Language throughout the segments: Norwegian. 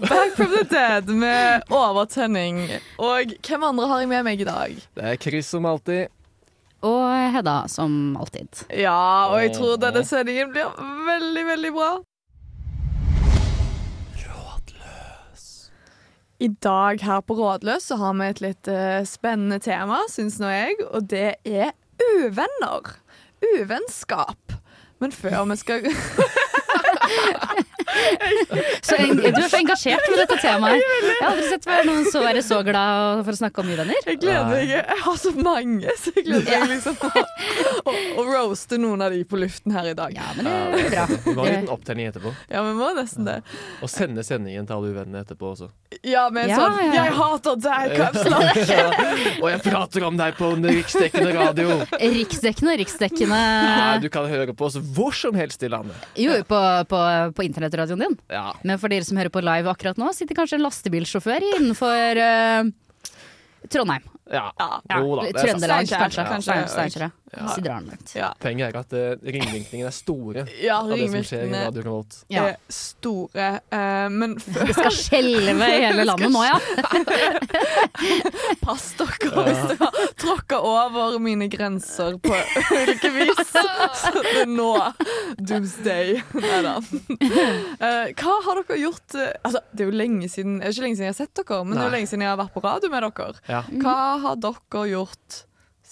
Back from the dead med overtenning. Og hvem andre har jeg med meg i dag? Det er Chris som alltid. Og Hedda, som alltid. Ja, og jeg tror denne sendingen blir veldig, veldig bra. Rådløs. I dag her på Rådløs så har vi et litt uh, spennende tema, syns nå jeg, og det er uvenner. Uvennskap. Men før vi skal Så en, du er så engasjert med dette temaet. Jeg har aldri sett noen så være så glad for å snakke om uvenner. Jeg gleder meg. Jeg har så mange, så jeg gleder meg liksom å, å, å roaste noen av de på luften her i dag. Ja, men det er bra. Vi må ha en liten opptenning etterpå. Ja, vi må nesten det. Og sende sendingen til alle uvennene etterpå også. Ja, men Ja, sånn ja. 'Jeg hater deg', kapslag. Og jeg prater om deg på en riksdekkende radio! Riksdekkende, riksdekkende Nei, du kan høre på oss hvor som helst i landet. Jo, på, på, på internettradioen din. Ja. Men for dere som hører på live akkurat nå, sitter kanskje en lastebilsjåfør innenfor uh, Trondheim. Ja. Ja. Jo da. Trøndelag, kanskje. kanskje. Ja. Så drar han langt. Ja, Poenget er at uh, ringvirkningene er store ja av det som skjer i Radio Revolt. Ja. er store. uh, men før Det skal skjelve i hele landet nå, ja. Pass dere hvis dere har tråkka over mine grenser på ulike vis. Så det er nå doomsday. Nei da. Uh, hva har dere gjort Altså, Det er jo lenge siden er ikke lenge siden jeg har sett dere, men det er jo lenge siden jeg har vært på radio med dere. Ja. Hva har dere gjort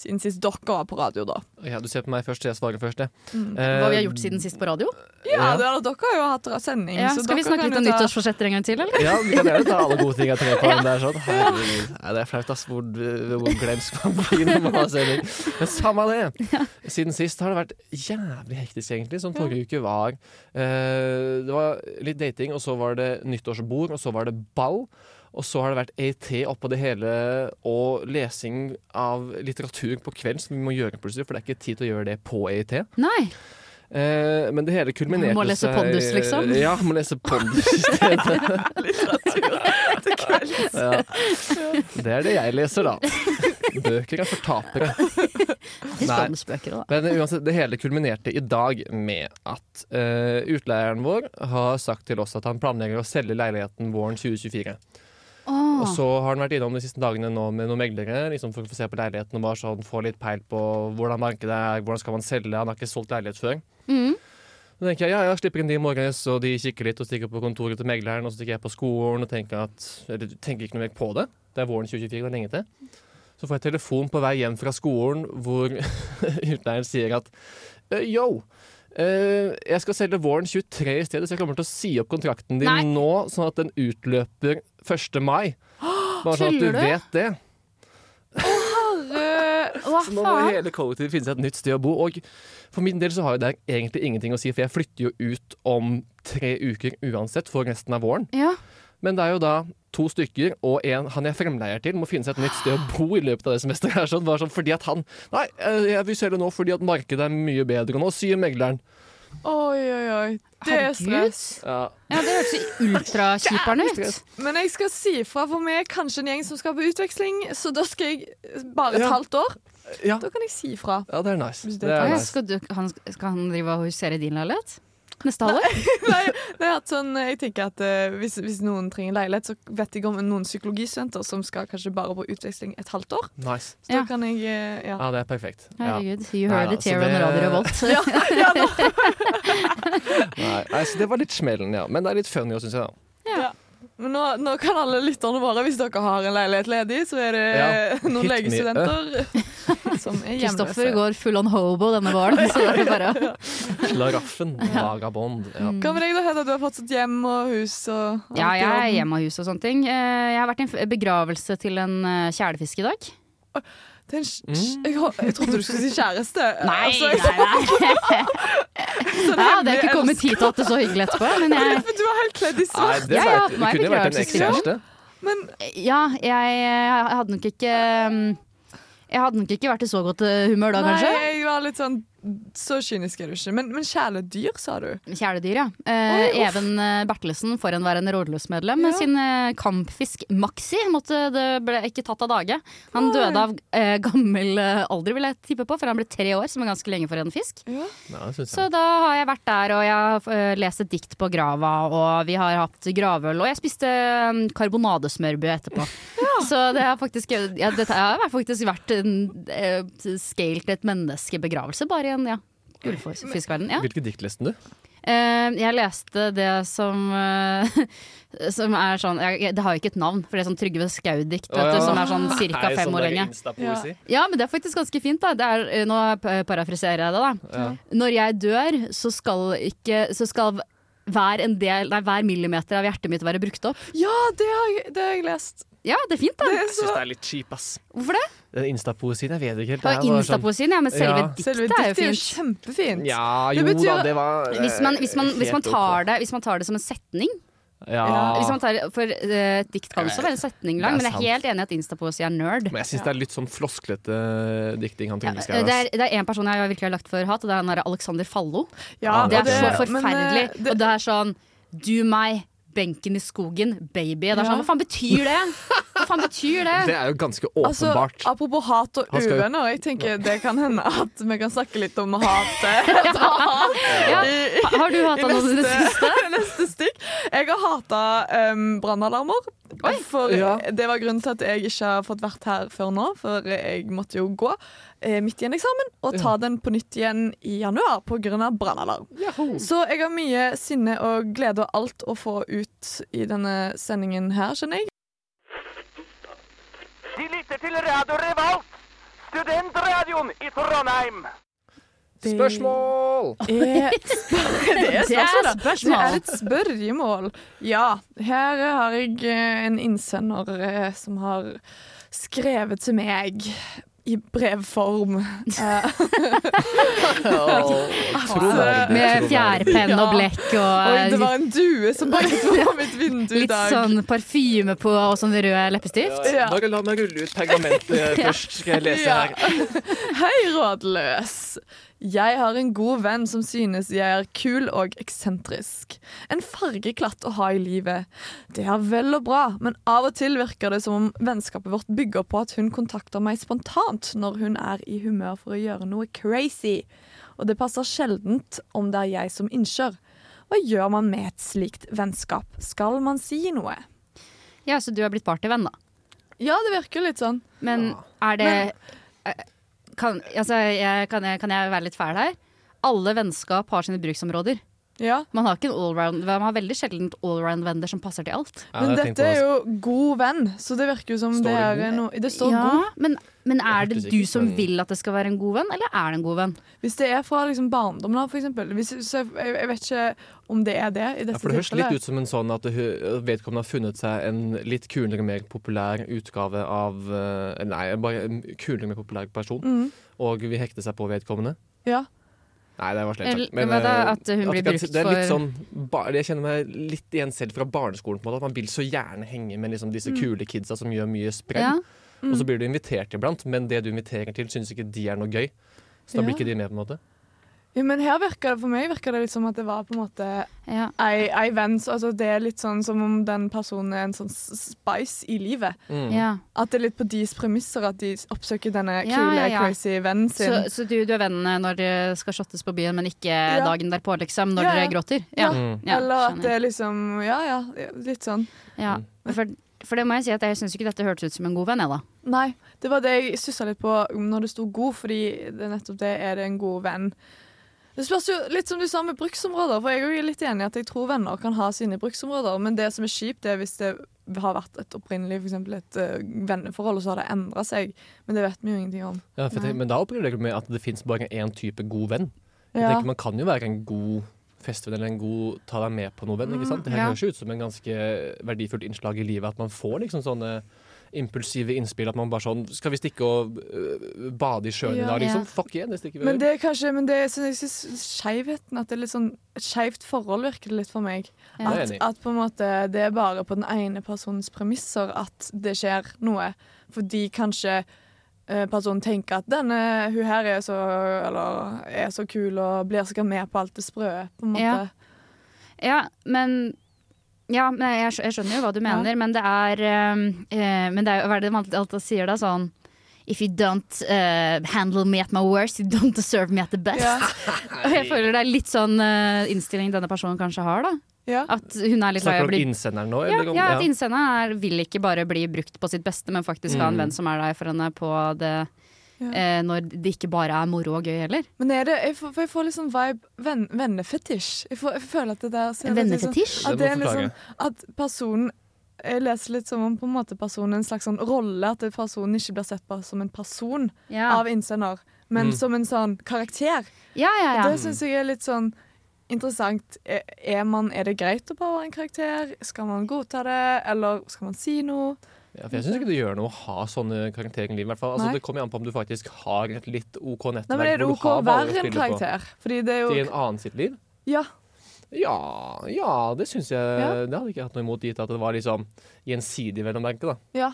siden sist dere var på radio, da? ja, Du ser på meg først, jeg svarer først. jeg. Mm. Eh, Hva vi har gjort siden sist på radio. Ja, Ja. det er, Dere har jo hatt sending. Ja, så skal vi dere snakke litt om ta- nyttårsforsetter en gang til, eller? Ja, vi kan gjerne ta alle gode ting jeg tre på den der. sånn Herregud. Nei, det er flaut, ass, hvor, hvor glemsk man blir når man har sending. Men samme det. Siden sist har det vært jævlig hektisk, egentlig. Som forrige uke var Uh, Det var litt dating, og så var det nyttårsbord, og så var det ball. Og så har det vært EIT oppå det hele, og lesing av litteratur på kveld, som vi må gjøre plutselig, for det er ikke tid til å gjøre det på EIT. Nei. Eh, men det hele kulminerte seg Må lese Pondus, liksom? Ja, må lese Pondus i stedet. til kvelds. Ja. Det er det jeg leser, da. Bøker er for tapere. Men uansett, det hele kulminerte i dag med at uh, utleieren vår har sagt til oss at han planlegger å selge leiligheten våren 2024. Og så har han vært innom de siste dagene nå med noen meglere liksom for å få se på leiligheten og bare sånn få litt peil på hvordan markedet er, hvordan skal man selge. Han har ikke solgt leilighet før. Mm. Så tenker jeg ja, jeg slipper inn de i morges, og de kikker litt og stikker på kontoret til megleren, og så stikker jeg på skolen og tenker at Eller tenker ikke noe mer på det. Det er våren 2024, det er lenge til. Så får jeg telefon på vei hjem fra skolen hvor utleieren sier at «Eh, yo, eh, jeg skal selge våren 23 i stedet, så jeg kommer til å si opp kontrakten din Nei. nå, sånn at den utløper 1. mai. Bare sånn at du du? vet det. Hva Så nå må hele kollektivet finne seg et nytt sted å bo. Og for min del så har jo det egentlig ingenting å si, for jeg flytter jo ut om tre uker uansett for resten av våren. Ja. Men det er jo da to stykker, og en han jeg fremleier til, må finne seg et nytt sted å bo i løpet av det semesteret. her, Sånn, bare sånn, fordi at han Nei, eh, jeg vil selge nå fordi at markedet er mye bedre nå, sier megleren. Oi, oi, oi. Det er stress. Ja. Ja, det hørtes ultrakjiperne ut. Men jeg skal si ifra, for vi er kanskje en gjeng som skal på utveksling, så da skal jeg bare et Ja. halvt år. Ja. Da kan jeg si ifra. ja, det er nice. Det Det er nice. skal, du, han, skal han drive og husere din leilighet? Neste halvår? Nei, nei, at sånn, jeg tenker at uh, hvis, hvis noen trenger leilighet, så vet jeg om noen psykologistudenter som skal kanskje bare på utveksling et halvt år. nice. Så da Ja. kan jeg uh, ja. Ja, det er perfekt. Ja. Herregud, you Nei heard da, it here on Radio Revolt. Ja, ja. Nei, nei, så det var litt smellen, ja. Men det er litt funny òg, syns jeg. da. Men nå, nå kan alle lytterne våre, hvis dere har en leilighet ledig, så er det Ja, noen legestudenter som er Kristoffer går full on hobo denne våren. Så det er bare Slaraffen. Vagabond. Ja. Hva med deg, da, Hedda? Du har fortsatt hjem og hus og Ja, jeg er hjem og hus og sånne ting. Eh, Jeg har vært i en begravelse til en eh, kjælefisk i dag. Det er en, sj- Mm. jeg, jeg trodde du skulle si kjæreste. Nei, Altså, nei, nei. Jeg Ja, det er ikke kommet hit at det er så hyggelig etterpå, men jeg For du var helt kledd i Nei, svart. det, Ja, ja, det kunne vært en ekskjæreste. Men Ja, jeg, jeg hadde nok ikke um, Jeg hadde nok ikke vært i så godt uh, humør da, nei, kanskje. jeg var litt sånn Så kynisk er du ikke. Men, men kjæledyr, sa du? Kjæledyr, ja. Eh, Oi. Even eh, Bertelsen, forhenværende rådløsmedlem, med Ja. sin eh, kampfisk Maxi måtte, det ble ikke tatt av dage. Han Oi. døde av eh, gammel eh, alder, vil jeg tippe på, for han ble tre år, som er ganske lenge for en fisk. Ja. Ja, Så da har jeg vært der, og jeg har eh, lest et dikt på grava, og vi har hatt gravøl, og jeg spiste um, karbonadesmørbrød etterpå. Så det har faktisk, ja, dette har faktisk vært en uh, scale et menneskebegravelse, bare i en ja, gullfiskverden. Ja. Hvilke dikt leste du? Uh, jeg leste det som uh, Som er sånn jeg, Det har jo ikke et navn, for det er sånn Trygve Skau-dikt, oh, ja. som er sånn ca. Fem sånn år lenge. Ja. Ja, men det er faktisk ganske fint, da. Det er, eh, nå parafriserer jeg det, da. Ja. Når jeg dør, så skal ikke Så skal hver, en del, nei, hver millimeter av hjertet mitt være brukt opp. Ja, det har jeg, det har jeg lest. Ja, det er fint, da. Det er Jeg syns det er litt cheap, ass. Hvorfor det? Den Instapoesien, jeg vet ikke helt. Er bare sånn- Instapoesien, ja, men selve Ja. diktet Selve er jo diktet er jo fint. kjempefint. Ja, Det jo betyr- da, det var Hvis man, hvis, man, hvis, man tar det, hvis man tar det som en setning Ja. hvis man tar, For uh, dikt kan også være en setning lang, er men jeg er helt enig i at instapoesi er nerd. Men jeg syns det er litt sånn flosklete dikting han Ja, Trygve det, er, det er en person jeg virkelig har lagt for hat, og det er han derre Alexander Fallo. Ja, Det er det, så men, forferdelig. eh, det- Og det er sånn Du meg, benken i skogen, baby. Det er Ja. sånn, Hva faen betyr det? Hva faen betyr det? Det er jo ganske Altså, åpenbart. apropos hat og uvenner, jeg tenker det kan hende at vi kan snakke litt om hatet. Ja. Har du hata noe noen i det siste? neste stikk. Jeg har hata um, brannalarmer. For Ja. det var grunnen til at jeg ikke har fått vært her før nå. For jeg måtte jo gå eh, midt i en eksamen og ta den på nytt igjen i januar pga. brannalarm. Så jeg har mye sinne og glede og alt å få ut i denne sendingen her, skjønner jeg. De lytter til Radio Revolt, studentradioen i Trondheim. Det Spørsmål! er, det er spørsmål, da. Det er et spørremål. Ja, her har jeg eh, en innsender eh, som har skrevet til meg i brevform. Eh, Med fjærpenn og blekk Oi, det var en due som banket på mitt vindu i litt sånn parfyme på og sånn rød leppestift. Ja. Bare la meg rulle ut pergamentet først, skal jeg lese her. Hei, rådløs. Jeg har en god venn som synes jeg er kul og eksentrisk. En fargeklatt å ha i livet. Det er vel og bra, men av og til virker det som om vennskapet vårt bygger på at hun kontakter meg spontant når hun er i humør for å gjøre noe crazy. Og det passer sjeldent om det er jeg som innsjør. Hva gjør man med et slikt vennskap? Skal man si noe? Ja, så du er blitt partyvenn, da. Ja, det virker litt sånn. Men er det eh, kan, altså, jeg, kan, jeg, kan jeg være litt fæl her? Alle vennskap har sine bruksområder. Ja. Man har, ikke en allround, man har veldig sjelden allround-venner som passer til alt. Ja, Men dette er jo god venn, så det virker jo som Står det det er god? noe Det står Ja, god. men, men er det du som vil at det skal være en god venn, eller er det en god venn? Hvis det er fra liksom barndommen av, så jeg, jeg vet ikke om det er det i Ja, for Det høres litt ut som en sånn at vedkommende har funnet seg en litt kulere, mer populær utgave av eh, Nei, bare en kulere, mer populær person, Mm, og vil hekte seg på vedkommende. ja. Nei, det var slett sagt. Men, da, eh, at hun blir brukt for det er litt sånn, Jeg kjenner meg litt igjen selv fra barneskolen. på en måte At Man vil så gjerne henge med liksom disse kule kidsa som gjør mye sprell. ja. Og så blir du invitert iblant, men det du inviterer til, syns ikke de er noe gøy. Så da blir Ja. ikke de med, på en måte. Ja, men her virker det for meg virker det litt som at det var på en måte Ja. ei, ei venn. Altså, det er litt sånn som om den personen er en sånn spice i livet. Mm. ja. At det er litt på deres premisser at de oppsøker denne Ja, kule, ja, ja. crazy vennen sin. Så, så du, du er venn når det skal shottes på byen, men ikke Ja. dagen derpå, liksom? Når Ja, ja. dere gråter? Ja. Mm. ja, Eller at det er liksom Ja, ja, litt sånn. ja. For, for det må jeg si at jeg syns ikke dette hørtes ut som en god venn, jeg, da. Nei, det var det jeg stussa litt på når det sto 'god', fordi det nettopp det er det en god venn. Det spørs jo litt som du sa med bruksområder, for jeg er jo litt enig i at jeg tror venner kan ha sine bruksområder, men det som er kjipt, er hvis det har vært et opprinnelig for eksempel et uh, venneforhold, og så har det endra seg. Men det vet vi jo ingenting om. Ja, tenker, men da opplever jeg med at det fins bare én type god venn. Jeg Ja. tenker Man kan jo være en god festvenn eller en god ta deg med på noe venn. ikke sant? Det her ja. høres jo ut som en ganske verdifullt innslag i livet. At man får liksom sånne impulsive innspill. At man bare sånn Skal vi stikke og øh, bade i sjøen Ja. i dag, liksom? Ja. Fuck yeah, det stikker vi Men det er kanskje Men det så jeg syns skeivheten At det er litt sånn skeivt forhold virker det litt for meg. Ja. At, at på en måte det er bare på den ene personens premisser at det skjer noe. Fordi kanskje eh, personen tenker at denne hun her er så Eller er så kul og blir sikkert med på alt det sprø. På en måte. Ja. Ja, men ja, men jeg, jeg skjønner jo hva du mener, men det er eh, Men det er jo hva er det man alltid, sier da? Sånn If you don't uh, handle me at my worst, you don't deserve me at the best. Ja. Og jeg føler det er litt sånn uh, innstilling denne personen kanskje har, da. Ja. At hun er litt Snakker du om bli innsenderen nå? ja, om- ja, at innsenderen er, vil ikke bare bli brukt på sitt beste, men faktisk ha en Mm. venn som er der for henne på det Ja. eh, når det ikke bare er moro og gøy heller. Men er det Jeg får, jeg får litt sånn vibe venn, Vennefetisj. Jeg, får- jeg føler at det der sånn- Vennefetisj? At Det er sånn At personen Jeg leser litt som om på en måte personen er en slags sånn rolle. At personen ikke blir sett på som en person Ja. av innsender, men Mm. som en sånn karakter. ja, ja, ja. Det syns jeg er litt sånn interessant. Er, er, man, er det greit å bare være en karakter? Skal man godta det, eller skal man si noe? Ja, for jeg syns ikke det gjør noe å ha sånne karakterer i livet. hvert fall. Altså, Nei. det kommer an på om du faktisk har et litt OK nettverk. Nei, men Er det hvor OK du har å baller være en spille på karakter? Fordi det er jo Til en annen sitt liv? Ja. Ja, ja det syns jeg Ja. Det hadde ikke jeg hatt noe imot, gitt at det var liksom gjensidig, vel å merke. da. ja.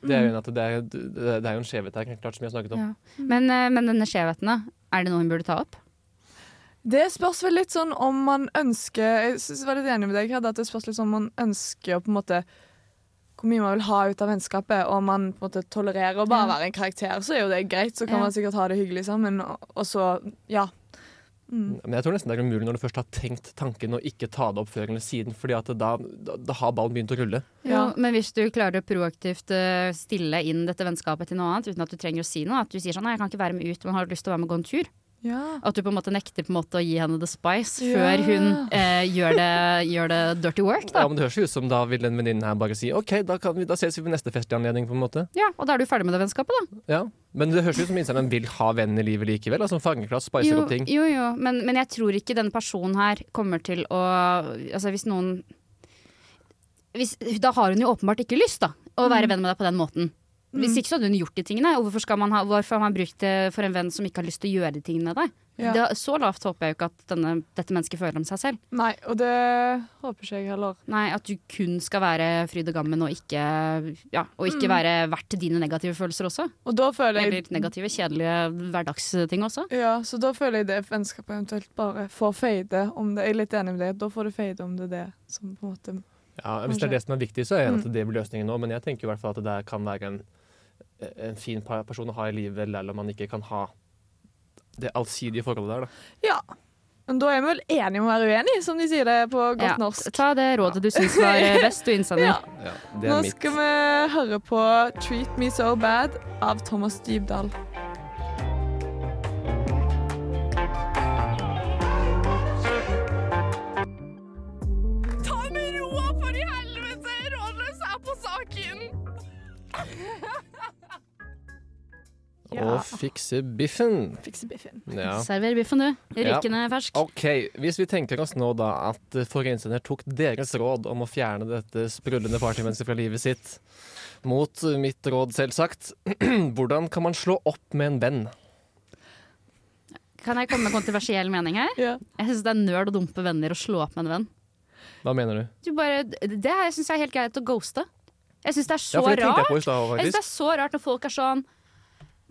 Det er jo en, at det er, det er jo en skjevhet her, klart, som vi har snakket om. Ja. Men, eh, men denne skjevheten, da? Er det noe hun burde ta opp? Det spørs vel litt sånn om man ønsker Jeg synes jeg var litt enig med deg, Hedda, at det spørs litt sånn om man ønsker å på en måte hvor mye man vil ha ut av vennskapet, og man på en måte tolererer å bare være en karakter, så er jo det greit. Så kan Ja. man sikkert ha det hyggelig sammen, og, og så ja. Mm. Men jeg tror nesten det er umulig når du først har tenkt tanken, å ikke ta det opp før eller siden, fordi at da, da, da har ballen begynt å rulle. Ja. Ja. men hvis du klarer å proaktivt eh, stille inn dette vennskapet til noe annet, uten at du trenger å si noe, at du sier sånn 'nei, jeg kan ikke være med ut, men har lyst til å være med og gå en tur', Ja. at du på en måte nekter på en måte å gi henne the spice Ja. før hun eh, gjør, det, gjør det dirty work, da. Ja, men Det høres jo ut som da vil den venninnen her bare si OK, da, kan vi, da ses vi ved neste festlig på en måte. Ja, og da er du ferdig med det vennskapet, da. Ja, Men det høres ut som innsenderen vil ha venn i livet likevel. Altså Fangeklass spicer Jo, opp ting. jo, jo. Men, men jeg tror ikke denne personen her kommer til å Altså hvis noen hvis, Da har hun jo åpenbart ikke lyst da å være venn med deg på den måten. Hvis ikke så hadde hun gjort de tingene. Og hvorfor, skal man ha, hvorfor har man brukt det for en venn som ikke har lyst til å gjøre de tingene der? Ja. Det, så lavt håper jeg jo ikke at denne, dette mennesket føler om seg selv. Nei, og det håper ikke jeg heller. Nei, At du kun skal være fryd og gammen og ikke, ja, og ikke være verdt dine negative følelser også. Og da føler jeg Eller negative, kjedelige hverdagsting også. Ja, så da føler jeg det vennskapet eventuelt bare får fade om det. Jeg er litt enig med deg. Da får det fade om det er det som på en måte Ja, Hvis det er det som er viktig, så er det, Mm. at det blir løsningen nå. Men jeg tenker i hvert fall at det der kan være en, en fin person å ha i livet, eller om man ikke kan ha det allsidige forholdet der. da. Ja. Men da er vi vel enige om å være uenige, som de sier det på godt Ja, norsk. ta det rådet du syns var eh, best, du innsender. Ja. Ja, Nå mitt. skal vi høre på 'Treat Me So Bad' av Thomas Dybdahl. Og fikse biffen. Fikse biffen. Ja. Server biffen, du. Rykende fersk. OK, hvis vi tenker oss nå da at forrige innsender tok deres råd om å fjerne dette sprullende partymennesket fra livet sitt, mot mitt råd selvsagt, hvordan kan man slå opp med en venn? Kan jeg komme med kontroversiell mening her? Ja. Jeg syns det er nerd å dumpe venner og slå opp med en venn. Hva mener du? Du bare, det her syns jeg er helt greit å ghoste. Jeg syns det er så Ja, det rart. jeg på Jeg synes det er så rart når folk er sånn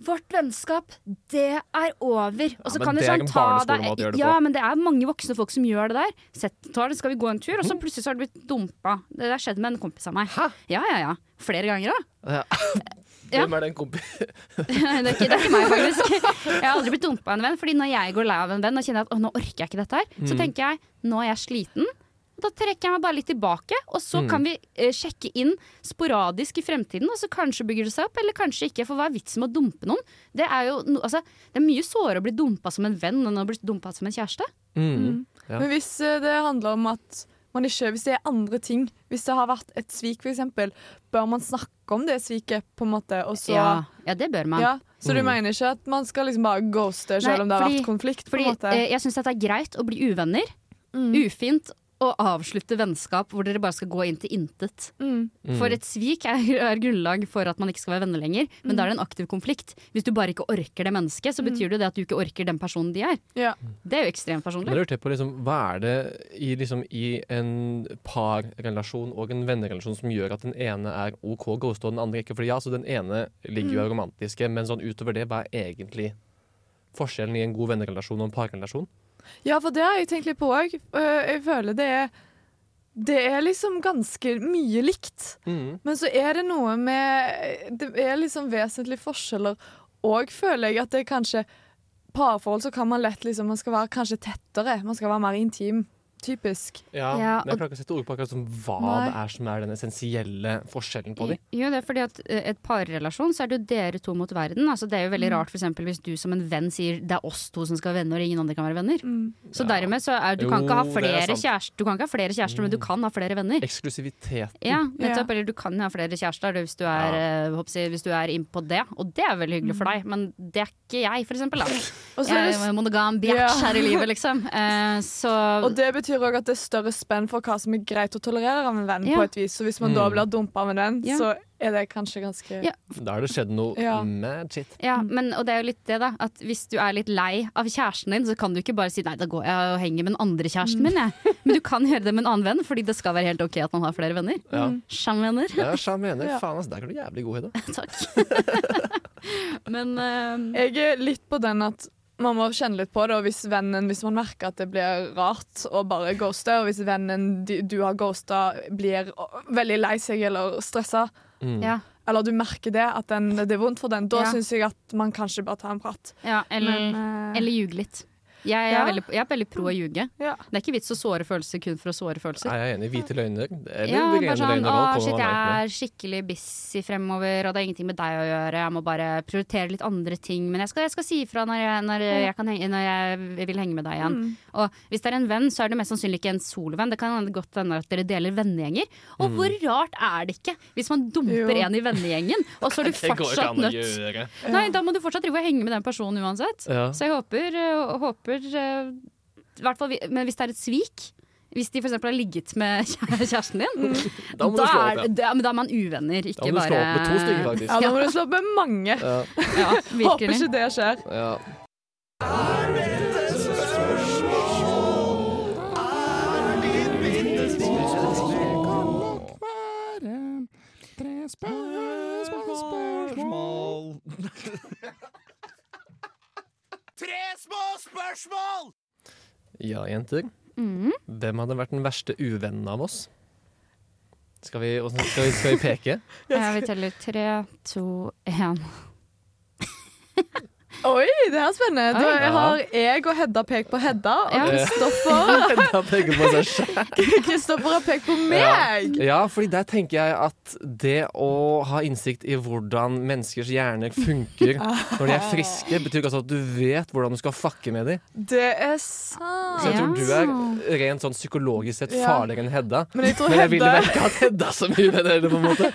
Vårt vennskap, det er over. Og så ja, kan du sånn ta deg Ja, men det er mange voksne folk som gjør det der. Sett, tar det, skal vi gå en tur, og så plutselig så har du blitt dumpa. Det har skjedd med en kompis av meg. Hæ? Ja, ja, ja. Flere ganger, da. Ja. Ja. Hvem er den kompisen? det, er ikke, det er ikke meg, faktisk. Jeg har aldri blitt dumpa av en venn. Fordi når jeg går lei av en venn og kjenner at nå orker jeg ikke dette her, så Mm. tenker jeg nå er jeg sliten. Da trekker jeg meg bare litt tilbake, og så Mm. kan vi eh, sjekke inn sporadisk i fremtiden. Og så kanskje bygger det seg opp, eller kanskje ikke. For hva er vitsen med å dumpe noen? Det er jo no, altså, det er mye sårere å bli dumpa som en venn enn å bli dumpa som en kjæreste. Mm. Ja. Men hvis eh, det handler om at man ikke, hvis det er andre ting, hvis det har vært et svik f.eks., bør man snakke om det sviket, på en måte, og så Ja, ja, det bør man. Ja, Så du Mm. mener ikke at man skal liksom bare ghoste selv Nei, om det har fordi- vært konflikt? på Fordi måte? eh, jeg syns det er greit å bli uvenner. Mm. Ufint å avslutte vennskap hvor dere bare skal gå inn til intet. Mm. For et svik er, er grunnlag for at man ikke skal være venner lenger, men da er det en aktiv konflikt. Hvis du bare ikke orker det mennesket, så betyr det det at du ikke orker den personen de er. Ja. Det er jo ekstremt personlig. jeg lurte på liksom, Hva er det i, liksom, i en parrelasjon og en vennerelasjon som gjør at den ene er OK ghost og den andre ikke? Fordi ja, så Den ene ligger jo i det romantiske, men sånn utover det, hva er egentlig forskjellen i en god vennerelasjon og en parrelasjon? Ja, for det har jeg tenkt litt på òg. Jeg føler det er Det er liksom ganske mye likt. Mm. Men så er det noe med Det er liksom vesentlige forskjeller. Og føler jeg at det er kanskje Parforhold så kan man lett liksom Man skal være kanskje tettere. Man skal være mer intim. Typisk. Ja, Ja, men jeg klarer ikke å sette ord på akkurat som hva Nei. det er som er den essensielle forskjellen på dem. Jo, det er fordi at eh, et parrelasjon så er det jo dere to mot verden. Altså, det er jo Mm. veldig rart for eksempel, hvis du som en venn sier det er oss to som skal være venner, og ingen andre kan være venner. Så Ja. dermed så er du kan ikke ha Jo, det er flere. Mm. kjærester, du kan ikke ha flere kjærester, men du kan ha flere venner. Eksklusivitet. Ja, nettopp. Ja. Eller du kan ha flere kjærester hvis du er, ja. jeg, hvis du er inn på det. Og det er veldig hyggelig for deg, men det er ikke jeg, for eksempel. Da. Jeg er monogam bitch Ja. her i livet, liksom. Uh, så og det betyr òg at det er større spenn for hva som er greit å tolerere av en venn. Ja. på et vis Så hvis man da Mm. blir dumpa av en venn, Ja. så er det kanskje ganske Ja. Da har det skjedd noe Ja. mad shit. Ja, men, og det er jo litt det, da. At hvis du er litt lei av kjæresten din, så kan du ikke bare si nei, da går jeg og henger med den andre kjæresten min, jeg. Men du kan gjøre det med en annen venn, fordi det skal være helt ok at man har flere venner. Ja. Sjarmvenner. Ja, sjarmerende. Ja. Faen, altså, der er du jævlig god, Hedda. Takk. men uh, Jeg er litt på den at man må kjenne litt på det, og hvis vennen Hvis man merker at det blir rart å bare ghoste, og hvis vennen du har ghosta blir veldig lei seg eller stressa, Mm. ja, eller du merker det, at den, det er vondt for den, da Ja. syns jeg at man kanskje bør ta en prat. ja, eller, Men, eh, eller ljuge litt. Jeg er, Ja. veldig, jeg er veldig pro å ljuge. ja. Det er ikke vits å såre følelser kun for å såre følelser. Nei, jeg er enig. Hvite løgner. Eller Ja, bare sånn, løgner å shit, jeg er skikkelig busy fremover, og det er ingenting med deg å gjøre. Jeg må bare prioritere litt andre ting. Men jeg skal, jeg skal si ifra når jeg, når, jeg kan når jeg vil henge med deg igjen. Mm. Og hvis det er en venn, så er det mest sannsynlig ikke en solovenn. Det kan godt hende at dere deler vennegjenger. Og hvor rart er det ikke hvis man dumper Jo. en i vennegjengen, og så er du fortsatt nødt. Nei, da må du fortsatt drive og henge med den personen uansett. Ja. Så jeg håper, øh, håper øh, fall, vi- Men hvis det er et svik hvis de for eksempel har ligget med kjæresten din, Da må du slå er, opp, ja. da, men da er man uvenner, Da ikke må du slå opp med to stykker, faktisk. ja, da må du slå opp med mange. Ja, Ja, Håper virkelig. ikke det skjer. ja. Tre små spørsmål! ja, jenter. Mm. Hvem hadde vært den verste uvennen av oss? Skal vi, skal vi, skal vi peke? Ja, vi teller tre, to, én. Oi, det er spennende. Da Ja. har jeg og Hedda pekt på Hedda, og Ja. Kristoffer Da peker på seg selv. Kristoffer har pekt på meg. Ja, fordi der tenker jeg at det å ha innsikt i hvordan menneskers hjerner funker når de er friske, betyr altså at du vet hvordan du skal fucke med dem. Det er sant. Så jeg tror du er rent sånn psykologisk sett farligere enn Hedda. Men jeg tror Men jeg ville vel ikke hatt Hedda så mye med det, på en måte.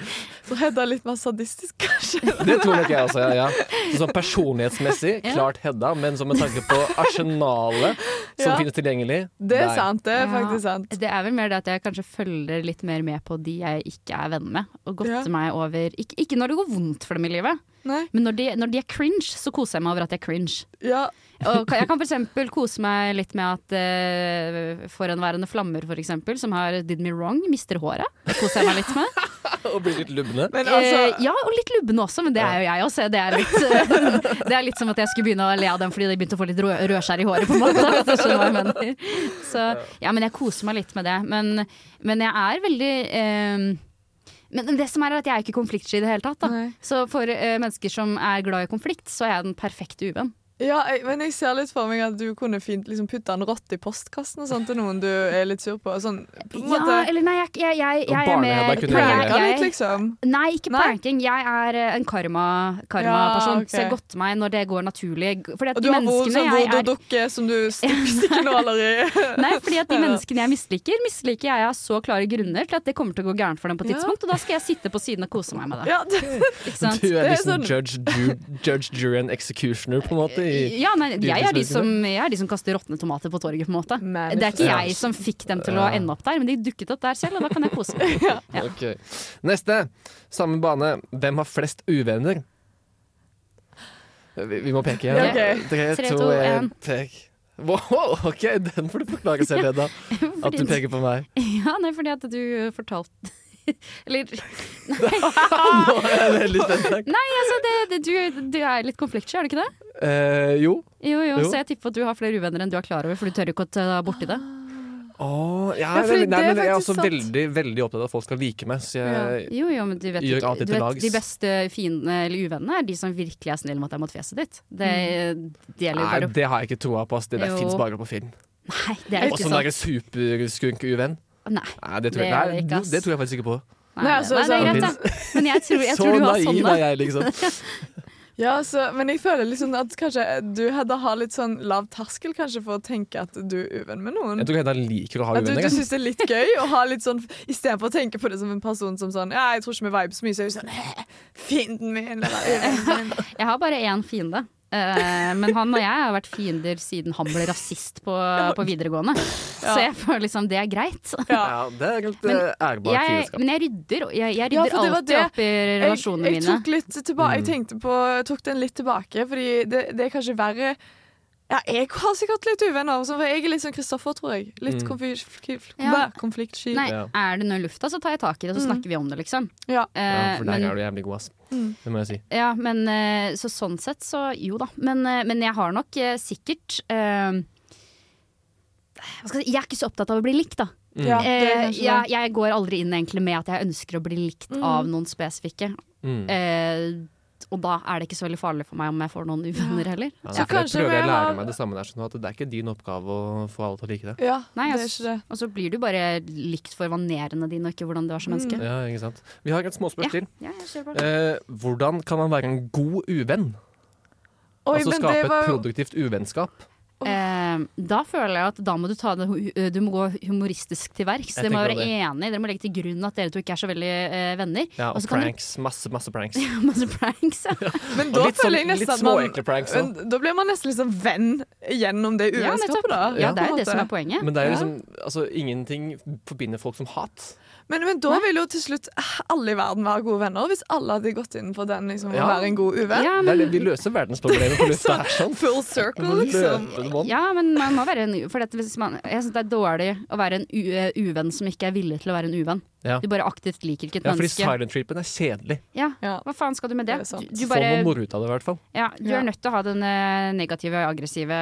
tror Hedda er litt mer sadistisk, kanskje. Det tror nok jeg også, ja. ja. Sånn personlighetsmessig, Ja. klart Hedda, men som med tanke på arsenalet som Ja. finnes tilgjengelig, Det er der. sant. Det er Ja. faktisk sant. Det er vel mer det at jeg kanskje følger litt mer med på de jeg ikke er venn med. Og godter Ja. meg over ikke, ikke når det går vondt for dem i livet, Nei. men når de, når de er cringe, så koser jeg meg over at de er cringe. Ja. Og jeg kan f.eks. kose meg litt med at uh, forhenværende flammer, for eksempel, som har did me wrong, mister håret. Det koser jeg meg litt med. Og blir litt lubne. Men altså Eh, ja, og litt lubne også, men det er jo jeg også. Det er, litt, eh, det er litt som at jeg skulle begynne å le av dem fordi de begynte å få litt rød, rødskjær i håret. på en måte hvis du skjønner hva jeg mener. Så ja, men jeg koser meg litt med det. Men, men jeg er veldig eh, men det som er at jeg er ikke konfliktsky i det hele tatt. Da. Så for uh, mennesker som er glad i konflikt, så er jeg den perfekte uvenn. Ja, jeg, men jeg ser litt for meg at du kunne fint liksom putte en rotte i postkassen og sånn til noen du er litt sur på. Sånn, på Ja, måte eller nei, jeg, jeg, jeg, jeg er med. Pranka litt, liksom. Nei, ikke Nei? pranking. Jeg er eh, en karma- karma-person, Ja, okay. så jeg godter meg når det går naturlig. Fordi at Og de du har vod, menneskene sånn jeg er voodoo-dukke som du stikker, nåler i. Nei, fordi at de menneskene jeg misliker, misliker jeg av så klare grunner til at det kommer til å gå gærent for dem på et Ja. tidspunkt, og da skal jeg sitte på siden og kose meg med det. Ja, det, Ikke sant? Du er Det er liksom sånn- judge, ju, judge, jury and executioner, på en måte, i Ja, nei, jeg, er de som, jeg er de som kaster råtne tomater på torget, på en måte. Men- Det er ikke jeg som fikk dem til å ende opp der, men de dukket opp der selv, og da kan jeg kose meg. Ja. okay. Neste. Samme bane. Hvem har flest uvenner? Vi, vi må peke igjen. Ok. Tre, to, én, en. pek. Wow, OK, den får du forklare selv, Edda. At du peker på meg. Ja, nei, fordi at du fortalte Eller Nå er jeg veldig spent. Nei, altså, det, det, du, du er litt konfliktsky, er du ikke det? Eh, jo. Jo, jo, Jo. så jeg tipper at du har flere uvenner enn du er klar over, for du tør ikke å ta borti det. Åh, ja, Ja, fordi nei, nei, er men jeg er også sant. veldig, veldig opptatt av at folk skal like meg. Så jeg, Jo, jo, men du vet, Gjør ikke, alltid til lags. de beste fiendene eller uvennene er de som virkelig er snille mot deg mot fjeset ditt. Det, det nei, bare det har jeg ikke troa på. ass. Det der fins bare på film. Nei, det er Og ikke sånn derre sant. superskurk-uvenn. Nei. Nei, det tror Det jeg, er det nei, ass. det tror jeg faktisk ikke på. Nei, Nei, altså, nei, det er greit, da. Men jeg tror, jeg tror du har naiv er jeg, liksom. Ja, så, men jeg føler liksom at kanskje du hadde har litt sånn lav terskel kanskje for å tenke at du er uvenn med noen. Jeg tror Hedda liker å ha uvenner. du, du syns det er litt gøy å ha litt sånn Istedenfor å tenke på det som en person som sånn Ja, jeg tror ikke vi viber så mye, så er du sånn «Hæ, Fienden min, eller uvennen min. Jeg har bare én fiende. Eh, men han og jeg har vært fiender siden han ble rasist på, på videregående. Så jeg føler liksom det er greit. Ja, det er helt Men ærbart fiendskap. men jeg rydder, jeg, jeg rydder ja, alltid det. opp i Jeg, relasjonene jeg mine. tok litt tilbake Jeg Mm. tenkte på Tok den litt tilbake, fordi det, det er kanskje verre ja, jeg har sikkert litt uvenner, for jeg er litt som Kristoffer, tror jeg. Litt Mm. Ja. konfliktsky. Nei, er det noe i lufta, så tar jeg tak i det, så Mm. snakker vi om det, liksom. Ja. Ja, Eh, for der men, er du jævlig god, ass. Mm. Det må jeg si. ja, men uh, så sånn sett, så jo da. Men, uh, men jeg har nok eh, sikkert eh, hva skal jeg, si, jeg er ikke så opptatt av å bli likt, da. Mm. Ja, Eh, jeg, jeg går aldri inn egentlig med at jeg ønsker å bli likt Mm. av noen spesifikke. Mm. Og da er det ikke så veldig farlig for meg om jeg får noen uvenner heller. Ja, Så jeg kanskje prøver jeg å lære meg det samme der, sånn at det er ikke din oppgave å få alle til å like det. Ja, Nei, det er altså, ikke det. Og så blir du bare likt for vanerene dine, og ikke hvordan du er som menneske. Ja, ikke sant. Vi har et småspørsmål til. Ja, jeg. Eh, hvordan kan man være en god uvenn? Oi, altså skape var et produktivt uvennskap? Eh, da føler jeg at da må du ta det eh, Du må gå humoristisk til verks. Jeg Dere må være det. enige. Dere må legge til grunn at dere to ikke er så veldig eh, venner. Ja, Og pranks. Masse, masse pranks. Masse pranks. Ja. Men da litt, sånn, føler jeg litt nesten at man pranks men, Da blir man nesten liksom venn gjennom det Ja, uvennskapet, da. ja, det er jo det som er poenget. Men det er jo liksom altså, Ingenting forbinder folk som hat. Men, men da vil jo til slutt alle i verden være gode venner, hvis alle hadde gått inn for den liksom, å være en god uvenn. Ja, men, vi løser verdensproblemet på lufta her, sånn. Full circle, liksom. ja, men man må være en for dette, hvis man, Jeg syns det er dårlig å være en u eh, uvenn som ikke er villig til å være en uvenn. Ja. Du bare aktivt liker ikke et Ja, fordi silent treatment er kjedelig. Ja, Ja. Hva faen skal du med det? Det du. Du, bare, Få noe moro ut av det, i hvert fall. Ja, du Ja. er nødt til å ha den eh, negative, aggressive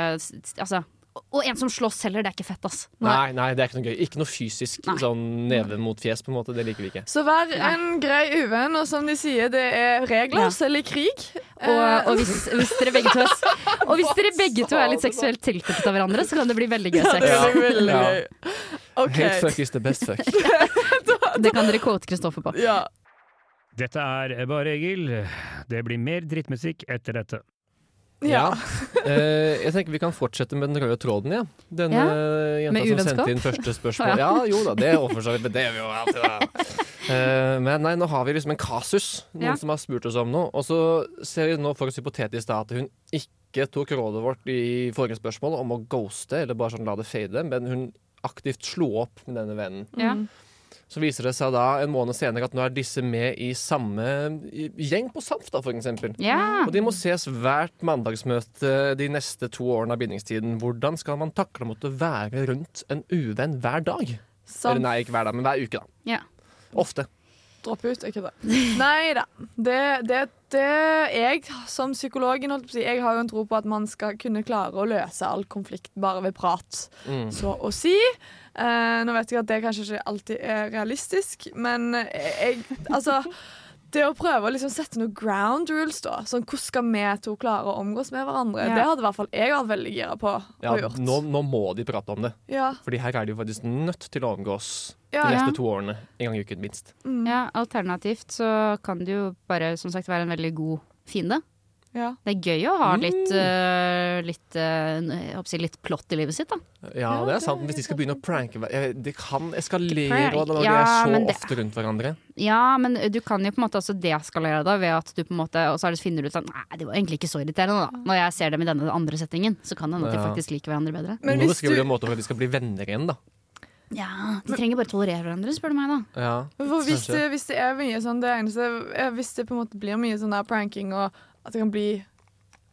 Altså og en som slåss heller, det er ikke fett, ass. Nei, nei, det er ikke noe gøy. Ikke noe fysisk Nei. sånn neve mot fjes, på en måte. Det liker vi ikke. Så vær en grei uvenn, og som de sier, det er regler, Ja. selv i krig. Og, Eh, og, hvis, hvis dere begge to og hvis dere begge to er litt seksuelt tilknyttet av hverandre, så kan det bli veldig gøy det sex. er veldig Ja. gøy. OK. Hate fuck is the best fuck. Det kan dere quote Kristoffer på. Ja. Dette er Bare Egil. Det blir mer drittmusikk etter dette. Ja. Eh, jeg tenker vi kan fortsette med den røde tråden, ja. Den Ja, jenta som sendte inn første spørsmål. Ja. ja. jo da, det er for så men det gjør vi jo alltid. Da. Eh, men nei, nå har vi liksom en kasus. Noen Ja. som har spurt oss om noe. Og så ser vi nå for oss hypotetisk da at hun ikke tok rådet vårt i forrige spørsmål om å ghoste, eller bare sånn la det fade, men hun aktivt slo opp med denne vennen. Ja. Så viser det seg da en måned senere at nå er disse med i samme gjeng på SAMF, da, eksempel. Ja. Og de må ses hvert mandagsmøte de neste to årene av bindingstiden. Hvordan skal man takle å måtte være rundt en uvenn hver dag? Eller nei, ikke hver dag, men hver uke, da. Ja. Ofte. Dropp ut, ikke det. Nei da. Det, det, det Jeg som psykologen holdt på å si, jeg har jo en tro på at man skal kunne klare å løse all konflikt bare ved prat, Mm. så å si. Eh, nå vet jeg at det kanskje ikke alltid er realistisk, men jeg Altså det å prøve å liksom sette noen ground rules, da. Sånn, hvordan skal vi to klare å omgås med hverandre? Ja. Det hadde i hvert fall jeg vært veldig gira på Ja, å gjort. nå, nå må de prate om det. Ja, Fordi her er de jo faktisk nødt til å omgås ja, de Ja. neste to årene. En gang i uken, minst. Mm. ja, alternativt så kan det jo bare som sagt være en veldig god fiende. Ja. Det er gøy å ha litt, Mm. litt, uh, jeg si litt plott i livet sitt, da. Ja, det er sant. Hvis de skal begynne å pranke Det kan eskalere og når de ja, er så det- ofte rundt hverandre. Ja, men du kan jo på en måte også deeskalere det ved at du på en måte Og så er finner du ut sånn nei, det var egentlig ikke så irriterende, da. Når jeg ser dem i denne andre settingen, så kan det hende at de faktisk liker hverandre bedre. Men hvis du, en måte for at de skal bli venner igjen, da. Ja, De trenger bare tolerere hverandre, spør du meg, da. Ja, hvis, det, hvis det er mye sånn Det eneste Hvis det på en måte blir mye sånn der pranking, og at det kan bli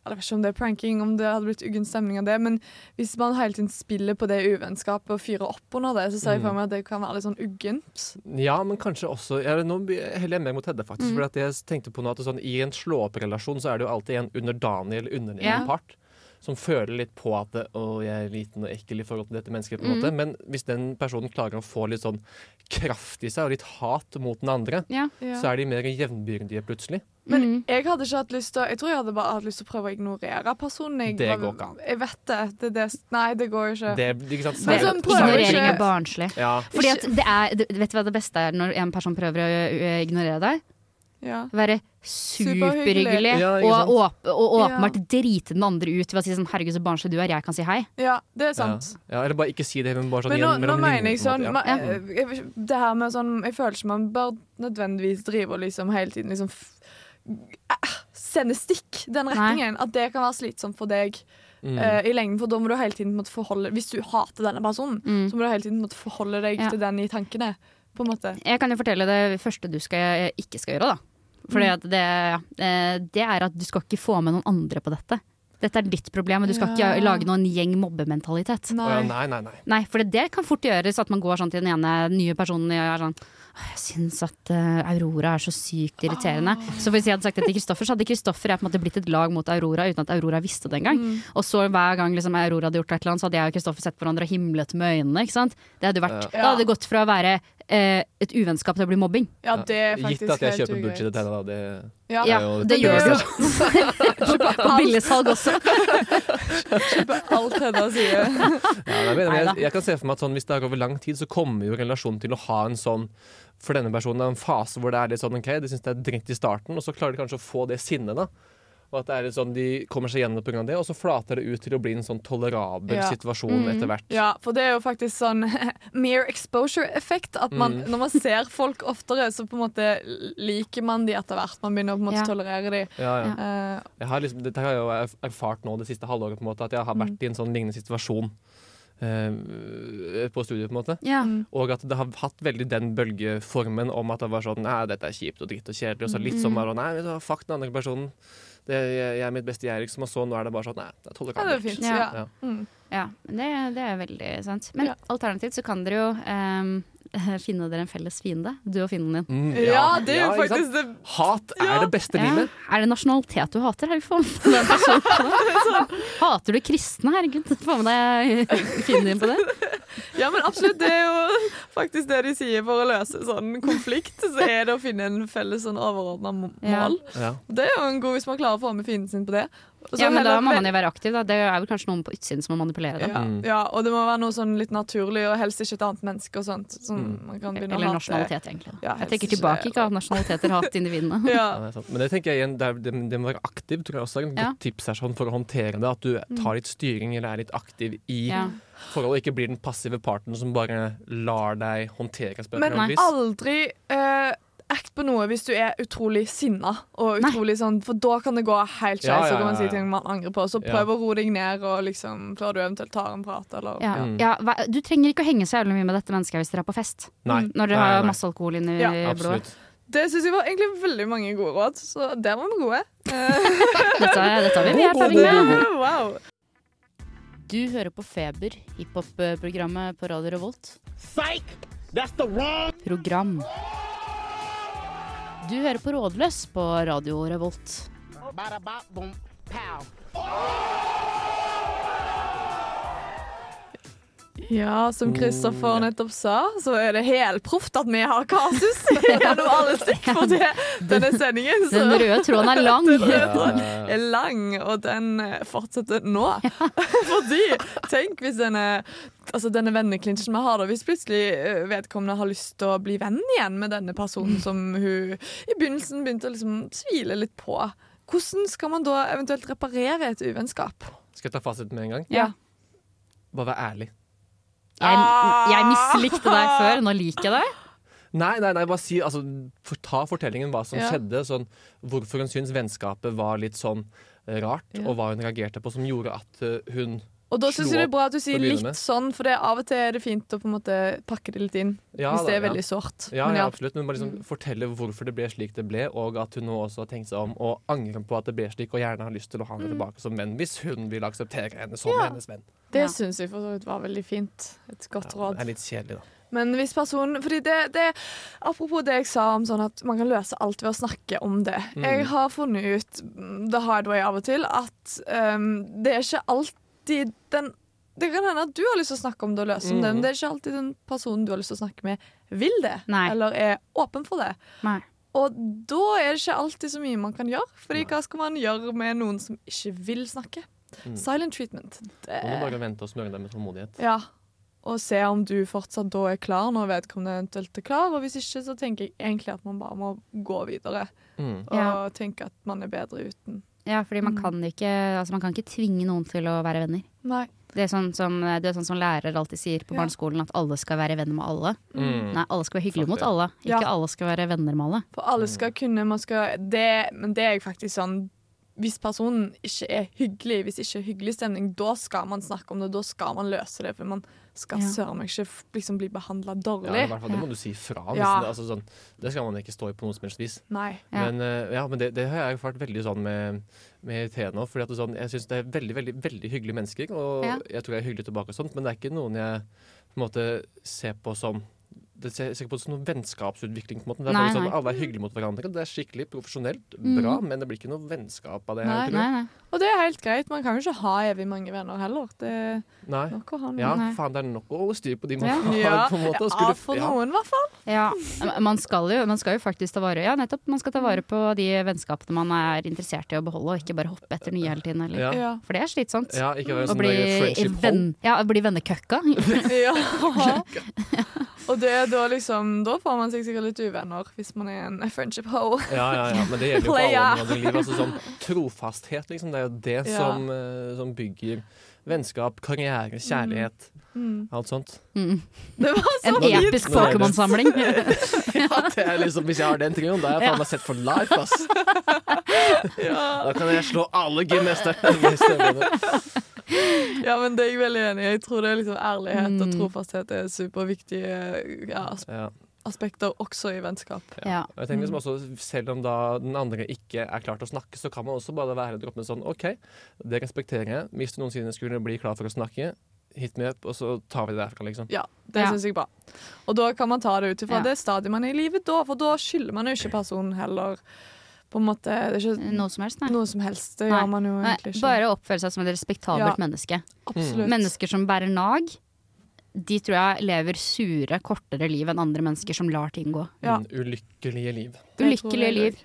Jeg vet ikke om det er pranking, om det hadde blitt uggen stemning av det, men hvis man hele tiden spiller på det uvennskapet og fyrer opp under det, så ser jeg for meg at det kan være litt sånn uggent. Ja, men kanskje også ja, Nå heller jeg mer mot Hedde, Mm. faktisk. For jeg tenkte på noe at sånn, I en slå-opp-relasjon så er det jo alltid en underdanig eller underlegen yeah. part som føler litt på at det, 'Å, jeg er liten og ekkel i forhold til dette mennesket'. på en Mm. måte Men hvis den personen klarer å få litt sånn kraft i seg og litt hat mot den andre. Ja. så er de mer jevnbyrdige plutselig. Men Mm. jeg hadde ikke hatt lyst til Jeg tror jeg hadde bare hatt lyst til å prøve å ignorere personen. Jeg, Det går ikke an. Jeg vet det. det, det nei, det går jo ikke. Det, ikke sant? Men sånn Ignorering er barnslig. ja. Fordi at det er, vet du hva det beste er når en person prøver å ignorere deg? Ja. Være superhyggelig Ja, og, åp og Ja. drite den andre ut ved å si sånn herregud, så barnslig du er, jeg kan si hei. ja, det er sant. ja, eller bare ikke si det, men bare sånn Men nå, igjen nå mener jeg sånn Ja. eh, Det her med sånn Jeg føler ikke man bør nødvendigvis drive og liksom hele tiden liksom eh, Sende stikk den Nei. retningen. At det kan være slitsomt for deg Mm. uh, i lengden. For da må du hele tiden måtte forholde Hvis du hater denne personen, Mm. så må du hele tiden måtte forholde deg Ja. til den i tankene. På en måte. Jeg kan jo fortelle det første du skal, ikke skal gjøre, da. Fordi Mm. det, eh, det er at du skal ikke få med noen andre på dette. Dette er ditt problem, og du skal Ja. ikke lage noen gjeng mobbementalitet. Nei. nei, nei, nei. Nei, for det kan fort gjøres at man går sånn til den ene nye personen og er sånn «Åh, Jeg syns at eh, Aurora er så sykt irriterende. Så hvis jeg hadde sagt det til Kristoffer, så hadde Kristoffer jeg på en måte blitt et lag mot Aurora uten at Aurora visste det engang. Mm. Og så hver gang liksom, Aurora hadde gjort et eller annet, så hadde jeg og Kristoffer sett hverandre og himlet med øynene. Det hadde vært. Da hadde det gått fra å være eh, et uvennskap til å bli mobbing. Ja, det er faktisk Gitt at jeg kjøper bullshit til henne, da. Det, Ja. Ja, det, det gjør du. På billigsalg også. Kjøper alt henne sier. Ja, men jeg, jeg kan se for meg at sånn, Hvis det er over lang tid, så kommer jo relasjonen til å ha en sånn For denne personen en fase hvor det er litt sånn OK, de syns det er dritt i starten, og så klarer de kanskje å få det sinnet, da. Og at det er sånn, De kommer seg gjennom pga. det, og så flater det ut til å bli en sånn tolerabel Ja. situasjon Mm. etter hvert. Ja, for det er jo faktisk sånn mere exposure-effekt. At man, Mm. når man ser folk oftere, så på en måte liker man de etter hvert. Man begynner å på en måte Ja. tolerere de. Ja, ja. Eh, Jeg har liksom, dette har jeg jo erfart nå det siste halvåret, på en måte, at jeg har Mm. vært i en sånn lignende situasjon eh, på studiet, på en måte. Ja. mm. Og at det har hatt veldig den bølgeformen om at det var sånn Nei, dette er kjipt og dritt og kjedelig. Og så litt sånn bare Nei, fuck den andre personen. Det, jeg, jeg er mitt beste jeg, liksom. Og så nå er det bare sånn Nei, det er ja, det er fint. Ja. Ja. Ja. Mm. Ja, det, det er veldig sant. Men Ja. alternativt så kan dere jo ehm, finne dere en felles fiende, du og fienden din. Mm, ja, det er jo ja, faktisk det Hat er det beste Ja. livet. Er det nasjonalitet du hater? Har vi fått med deg? Hater du kristne? Herregud, få med deg fienden din på det. Ja, men absolutt. Det er jo faktisk det de sier for å løse sånn konflikt. Så er det å finne en felles sånn overordna Ja. mål. Ja. Det er jo en god hvis man klarer å få med fienden sin på det. Ja, men da må man jo være aktiv. Da. Det er vel kanskje noen på utsiden som må manipulere det. ja, Mm. ja, og det må være noe sånn litt naturlig, og helst ikke et annet menneske og sånt. sånn, Mm. man kan Eller å nasjonalitet, egentlig. Ja, Jeg tenker tilbake ikke- at nasjonaliteter har hatt individene. Ja, Ja. det er sant. Men det tenker jeg igjen, det, er, det, det må være aktiv, tror jeg også er et Ja. godt tips her sånn, for å håndtere det. At du tar litt styring eller er litt aktiv i Ja. forholdet, og ikke blir den passive parten som bare lar deg håndtere spørsmålet. Men aldri eh, act på noe hvis du er utrolig sinna. Og Nei. utrolig sånn, for da kan det gå helt Ja, ja, ja, så kan man si ting man angrer på. Så Ja. prøv å roe deg ned, og liksom, før du eventuelt tar en prat. Eller, Ja. Mm. Ja, hva- du trenger ikke å henge så jævlig mye med dette mennesket hvis dere er på fest. Nei. Når dere Nei, har masse alkohol inni Ja, blodet. Absolutt. Det syns jeg var egentlig veldig mange gode råd, så der var vi gode. Eh, Dette, dette har vi mye erfaring med. wow. Du hører på Feber, hiphop-programmet på Radio Revolt. Psych! That's the wrong Program. Du hører på Rådløs på Radio Revolt. Bada ba, boom pow. Ja, som Kristoffer Mm, nettopp sa, så er det helproft at vi har kasus gjennom alle stikkord det, denne sendingen. Så Den røde tråden er lang. Den røde tråden er lang, og den eh, fortsetter nå. Fordi, tenk hvis denne Altså denne venneklinsjen vi har da Hvis plutselig eh, vedkommende har lyst til å bli venn igjen med denne personen som hun i begynnelsen begynte å liksom tvile litt på. hvordan skal man da eventuelt reparere et uvennskap? Skal jeg ta fasiten med en gang? Ja. Bare vær ærlig. Jeg, jeg mislikte deg før, nå liker jeg deg. Nei, nei, nei, bare si altså, for, Ta fortellingen hva som Ja. skjedde. Sånn, hvorfor hun syns vennskapet var litt sånn eh, rart, Ja. og hva hun reagerte på som gjorde at eh, hun Og da syns jeg det er bra at du sier litt med. sånn, for det er av og til er det fint å på en måte pakke det litt inn. ja, hvis det er da, ja. veldig sårt. Ja, ja, ja. absolutt. Men bare liksom fortelle hvorfor det ble slik det ble, og at hun nå også har tenkt seg om og angrer på at det ble slik, og gjerne har lyst til å ha henne tilbake som venn, hvis hun vil akseptere henne som Ja. hennes venn. Det Ja. syns jeg for så vidt var veldig fint. Et godt Ja, råd. det er litt kjedelig, da. Men hvis personen fordi det, det, Apropos det jeg sa om sånn at man kan løse alt ved å snakke om det. Mm. Jeg har funnet ut mm, the hard way av og til at um, det er ikke alltid den Det kan hende at du har lyst til å snakke om det og løse om det, Mm. men det er ikke alltid den personen du har lyst til å snakke med, vil det. Nei. Eller er åpen for det. Nei. Og da er det ikke alltid så mye man kan gjøre. Fordi hva skal man gjøre med noen som ikke vil snakke? Mm. Silent treatment. Det, Nå må bare vente og smøre deg med tålmodighet. ja. Og se om du fortsatt da er klar når vedkommende eventuelt er klar. Og hvis ikke, så tenker jeg egentlig at man bare må gå videre. Mm. Og Ja. tenke at man er bedre uten. Ja, fordi man Mm. kan ikke, altså man kan ikke tvinge noen til å være venner. Nei. Det er sånn som, det er sånn som lærere alltid sier på Ja. barneskolen, at alle skal være venner med alle. Mm. Nei, alle skal være hyggelige mot alle. Ikke Ja. alle skal være venner med alle. For alle skal kunne man skal, det, Men det er jo faktisk sånn Hvis personen ikke er hyggelig, hvis ikke er hyggelig stemning, da skal man snakke om det. Da skal man løse det. For man skal Ja. søren meg ikke liksom bli behandla Ja, i dårlig. hvert fall, det må du si fra. Ja. det, altså, sånn, det skal man ikke stå i på noe som helst vis. Nei. Ja. Men, eh, ja, men det, det har jeg erfart veldig sånn med, med Tena. Fordi at sånn, jeg syns det er veldig veldig, veldig hyggelige mennesker, og Ja. jeg tror jeg er hyggelig tilbake og sånt, men det er ikke noen jeg på en måte ser på som det ser, ser ikke på det som noen vennskapsutvikling. på en måte. Det er Nei, sånn, nei. Alle er hyggelige mot hverandre. Det er skikkelig profesjonelt, Mm. bra, men det blir ikke noe vennskap av det. her, Nei, tror jeg. Nei, nei. Og det er helt greit. Man kan jo ikke ha evig mange venner heller. Det er Nei. nok å ha noen. Ja, faen, det er nok å styre på de man Ja. har. På en måte, ja, for ja. noen i hvert fall. Ja, man skal, jo, man skal jo faktisk ta vare Ja, nettopp. Man skal ta vare på de vennskapene man er interessert i å beholde, og ikke bare hoppe etter nye hele tiden. Eller. Ja. Ja. For det er slitsomt. Ja, ikke være Å sånn friendship venn, ja, bli vennekøkka. Ja. Og det er da liksom Da får man seg sikkert litt uvenner hvis man er en friendship hoe. Ja, ja, ja, men det gjelder jo på alle områder i livet. Altså, sånn, trofasthet, liksom. Det er jo det Ja. som, eh, som bygger vennskap, karriere, kjærlighet. Mm. Alt sånt. Mm. Det var så En fint. episk det- Pokémon-samling. Ja, det er liksom, hvis jeg har den trioen, da har jeg faen meg sett for life, ass. Da kan jeg slå alle gymnasterne. Ja, men det er jeg veldig enig i. Jeg tror det er liksom ærlighet og Mm. trofasthet er superviktige as- Ja, aspekter også i vennskap. Ja. og jeg tenker liksom også, Selv om da den andre ikke er klar til å snakke, så kan man også bare være droppe med sånn OK, det respekterer jeg. Hvis du noensinne skulle bli klar for å snakke, hit me up, og så tar vi det derfra, liksom. Ja, det Ja. syns jeg er bra. Og da kan man ta det ut ifra Ja. det stadiet man er i livet da, for da skylder man jo ikke personen heller på en måte Det er ikke Noe som helst, nei. noe som helst. Det Nei. gjør man jo nei. egentlig ikke. Bare oppføre seg som et respektabelt Ja. menneske. Absolutt. Mennesker som bærer nag, de tror jeg lever sure, kortere liv enn andre mennesker som lar ting gå. Ja. Mm, ulykkelige liv. Ulykkelige liv.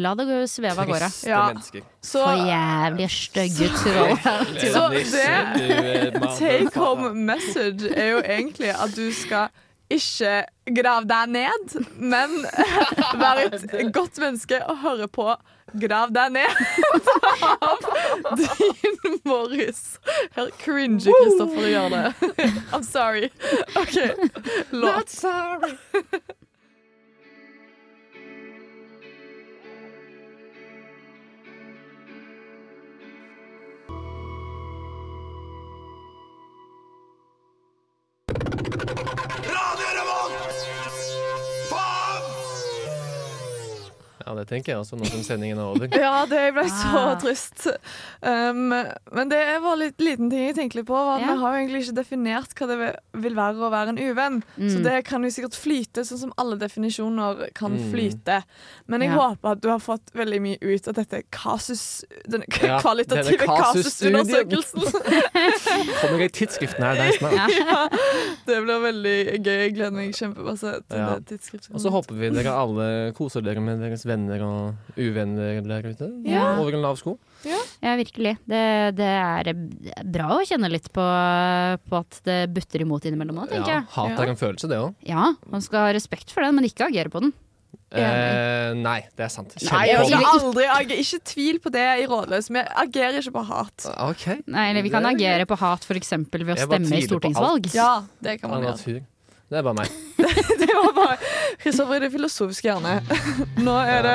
La det gå sveve av gårde. Triste Ja. mennesker. Så, For jævlig stygge troll. Så det- du mann, take home message er jo egentlig at du skal ikke grav deg ned, men vær et godt menneske og høre på Grav deg ned av Dean Morris. Her cringer Kristoffer gjøre det. I'm sorry. OK. Låt. Radio Ja, det tenker jeg også nå som sendingen er over. Ja, det ble så Ah. trist. Um, men det var litt liten ting jeg tenkte litt på. Var at Ja. Vi har jo egentlig ikke definert hva det vil- være å være en uvenn. Så Mm. det kan jo sikkert flyte, sånn som alle definisjoner kan Mm. flyte. Men jeg Ja. håper at du har fått veldig mye ut av dette kasus... den Ja, kvalitative kasusundersøkelsen. Kommer i tidsskriften her der snart. Ja. ja, det blir veldig gøy. Jeg gleder meg kjempemasse til Ja. det tidsskriftet. Og så håper vi dere alle koser dere med deres venner og uvenner der ute. Ja. Over en lav sko. Ja, virkelig. Det, det er bra å kjenne litt på, på at det butter imot innimellom òg, tenker Ja, jeg. hat Ja. er en følelse, det òg. Ja, man skal ha respekt for den, men ikke agere på den. Eh, nei, det er sant. Nei, jeg, skal aldri, er ikke tvil på det i Rådløs. Vi agerer ikke på hat. OK. Nei, eller vi kan agere på hat f.eks. ved å stemme i stortingsvalg. Ja, det kan man gjøre. Det er bare meg. Det var bare Kristoffer i det filosofiske hjørnet. Nå er det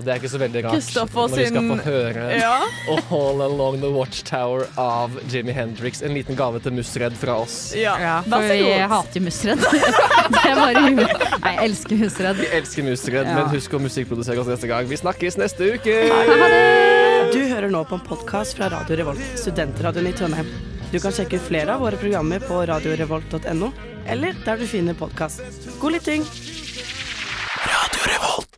Og det er ikke så veldig rart Kristoffer når vi skal få høre Ja. All Along The Watchtower av Jimmy Hendrix. En liten gave til Musredd fra oss. ja. Ja, for jeg hater jo Musredd. det er bare hu- Nei, jeg elsker Musredd. Vi elsker Musredd, Ja. men husk å musikkprodusere oss neste gang. Vi snakkes neste uke! Du hører nå på en podkast fra Radio Revolt, studentradioen i Trondheim. Du kan sjekke ut flere av våre programmer på radiorevolt.no, eller der du finner podkast. God lytting! Radio Revolt.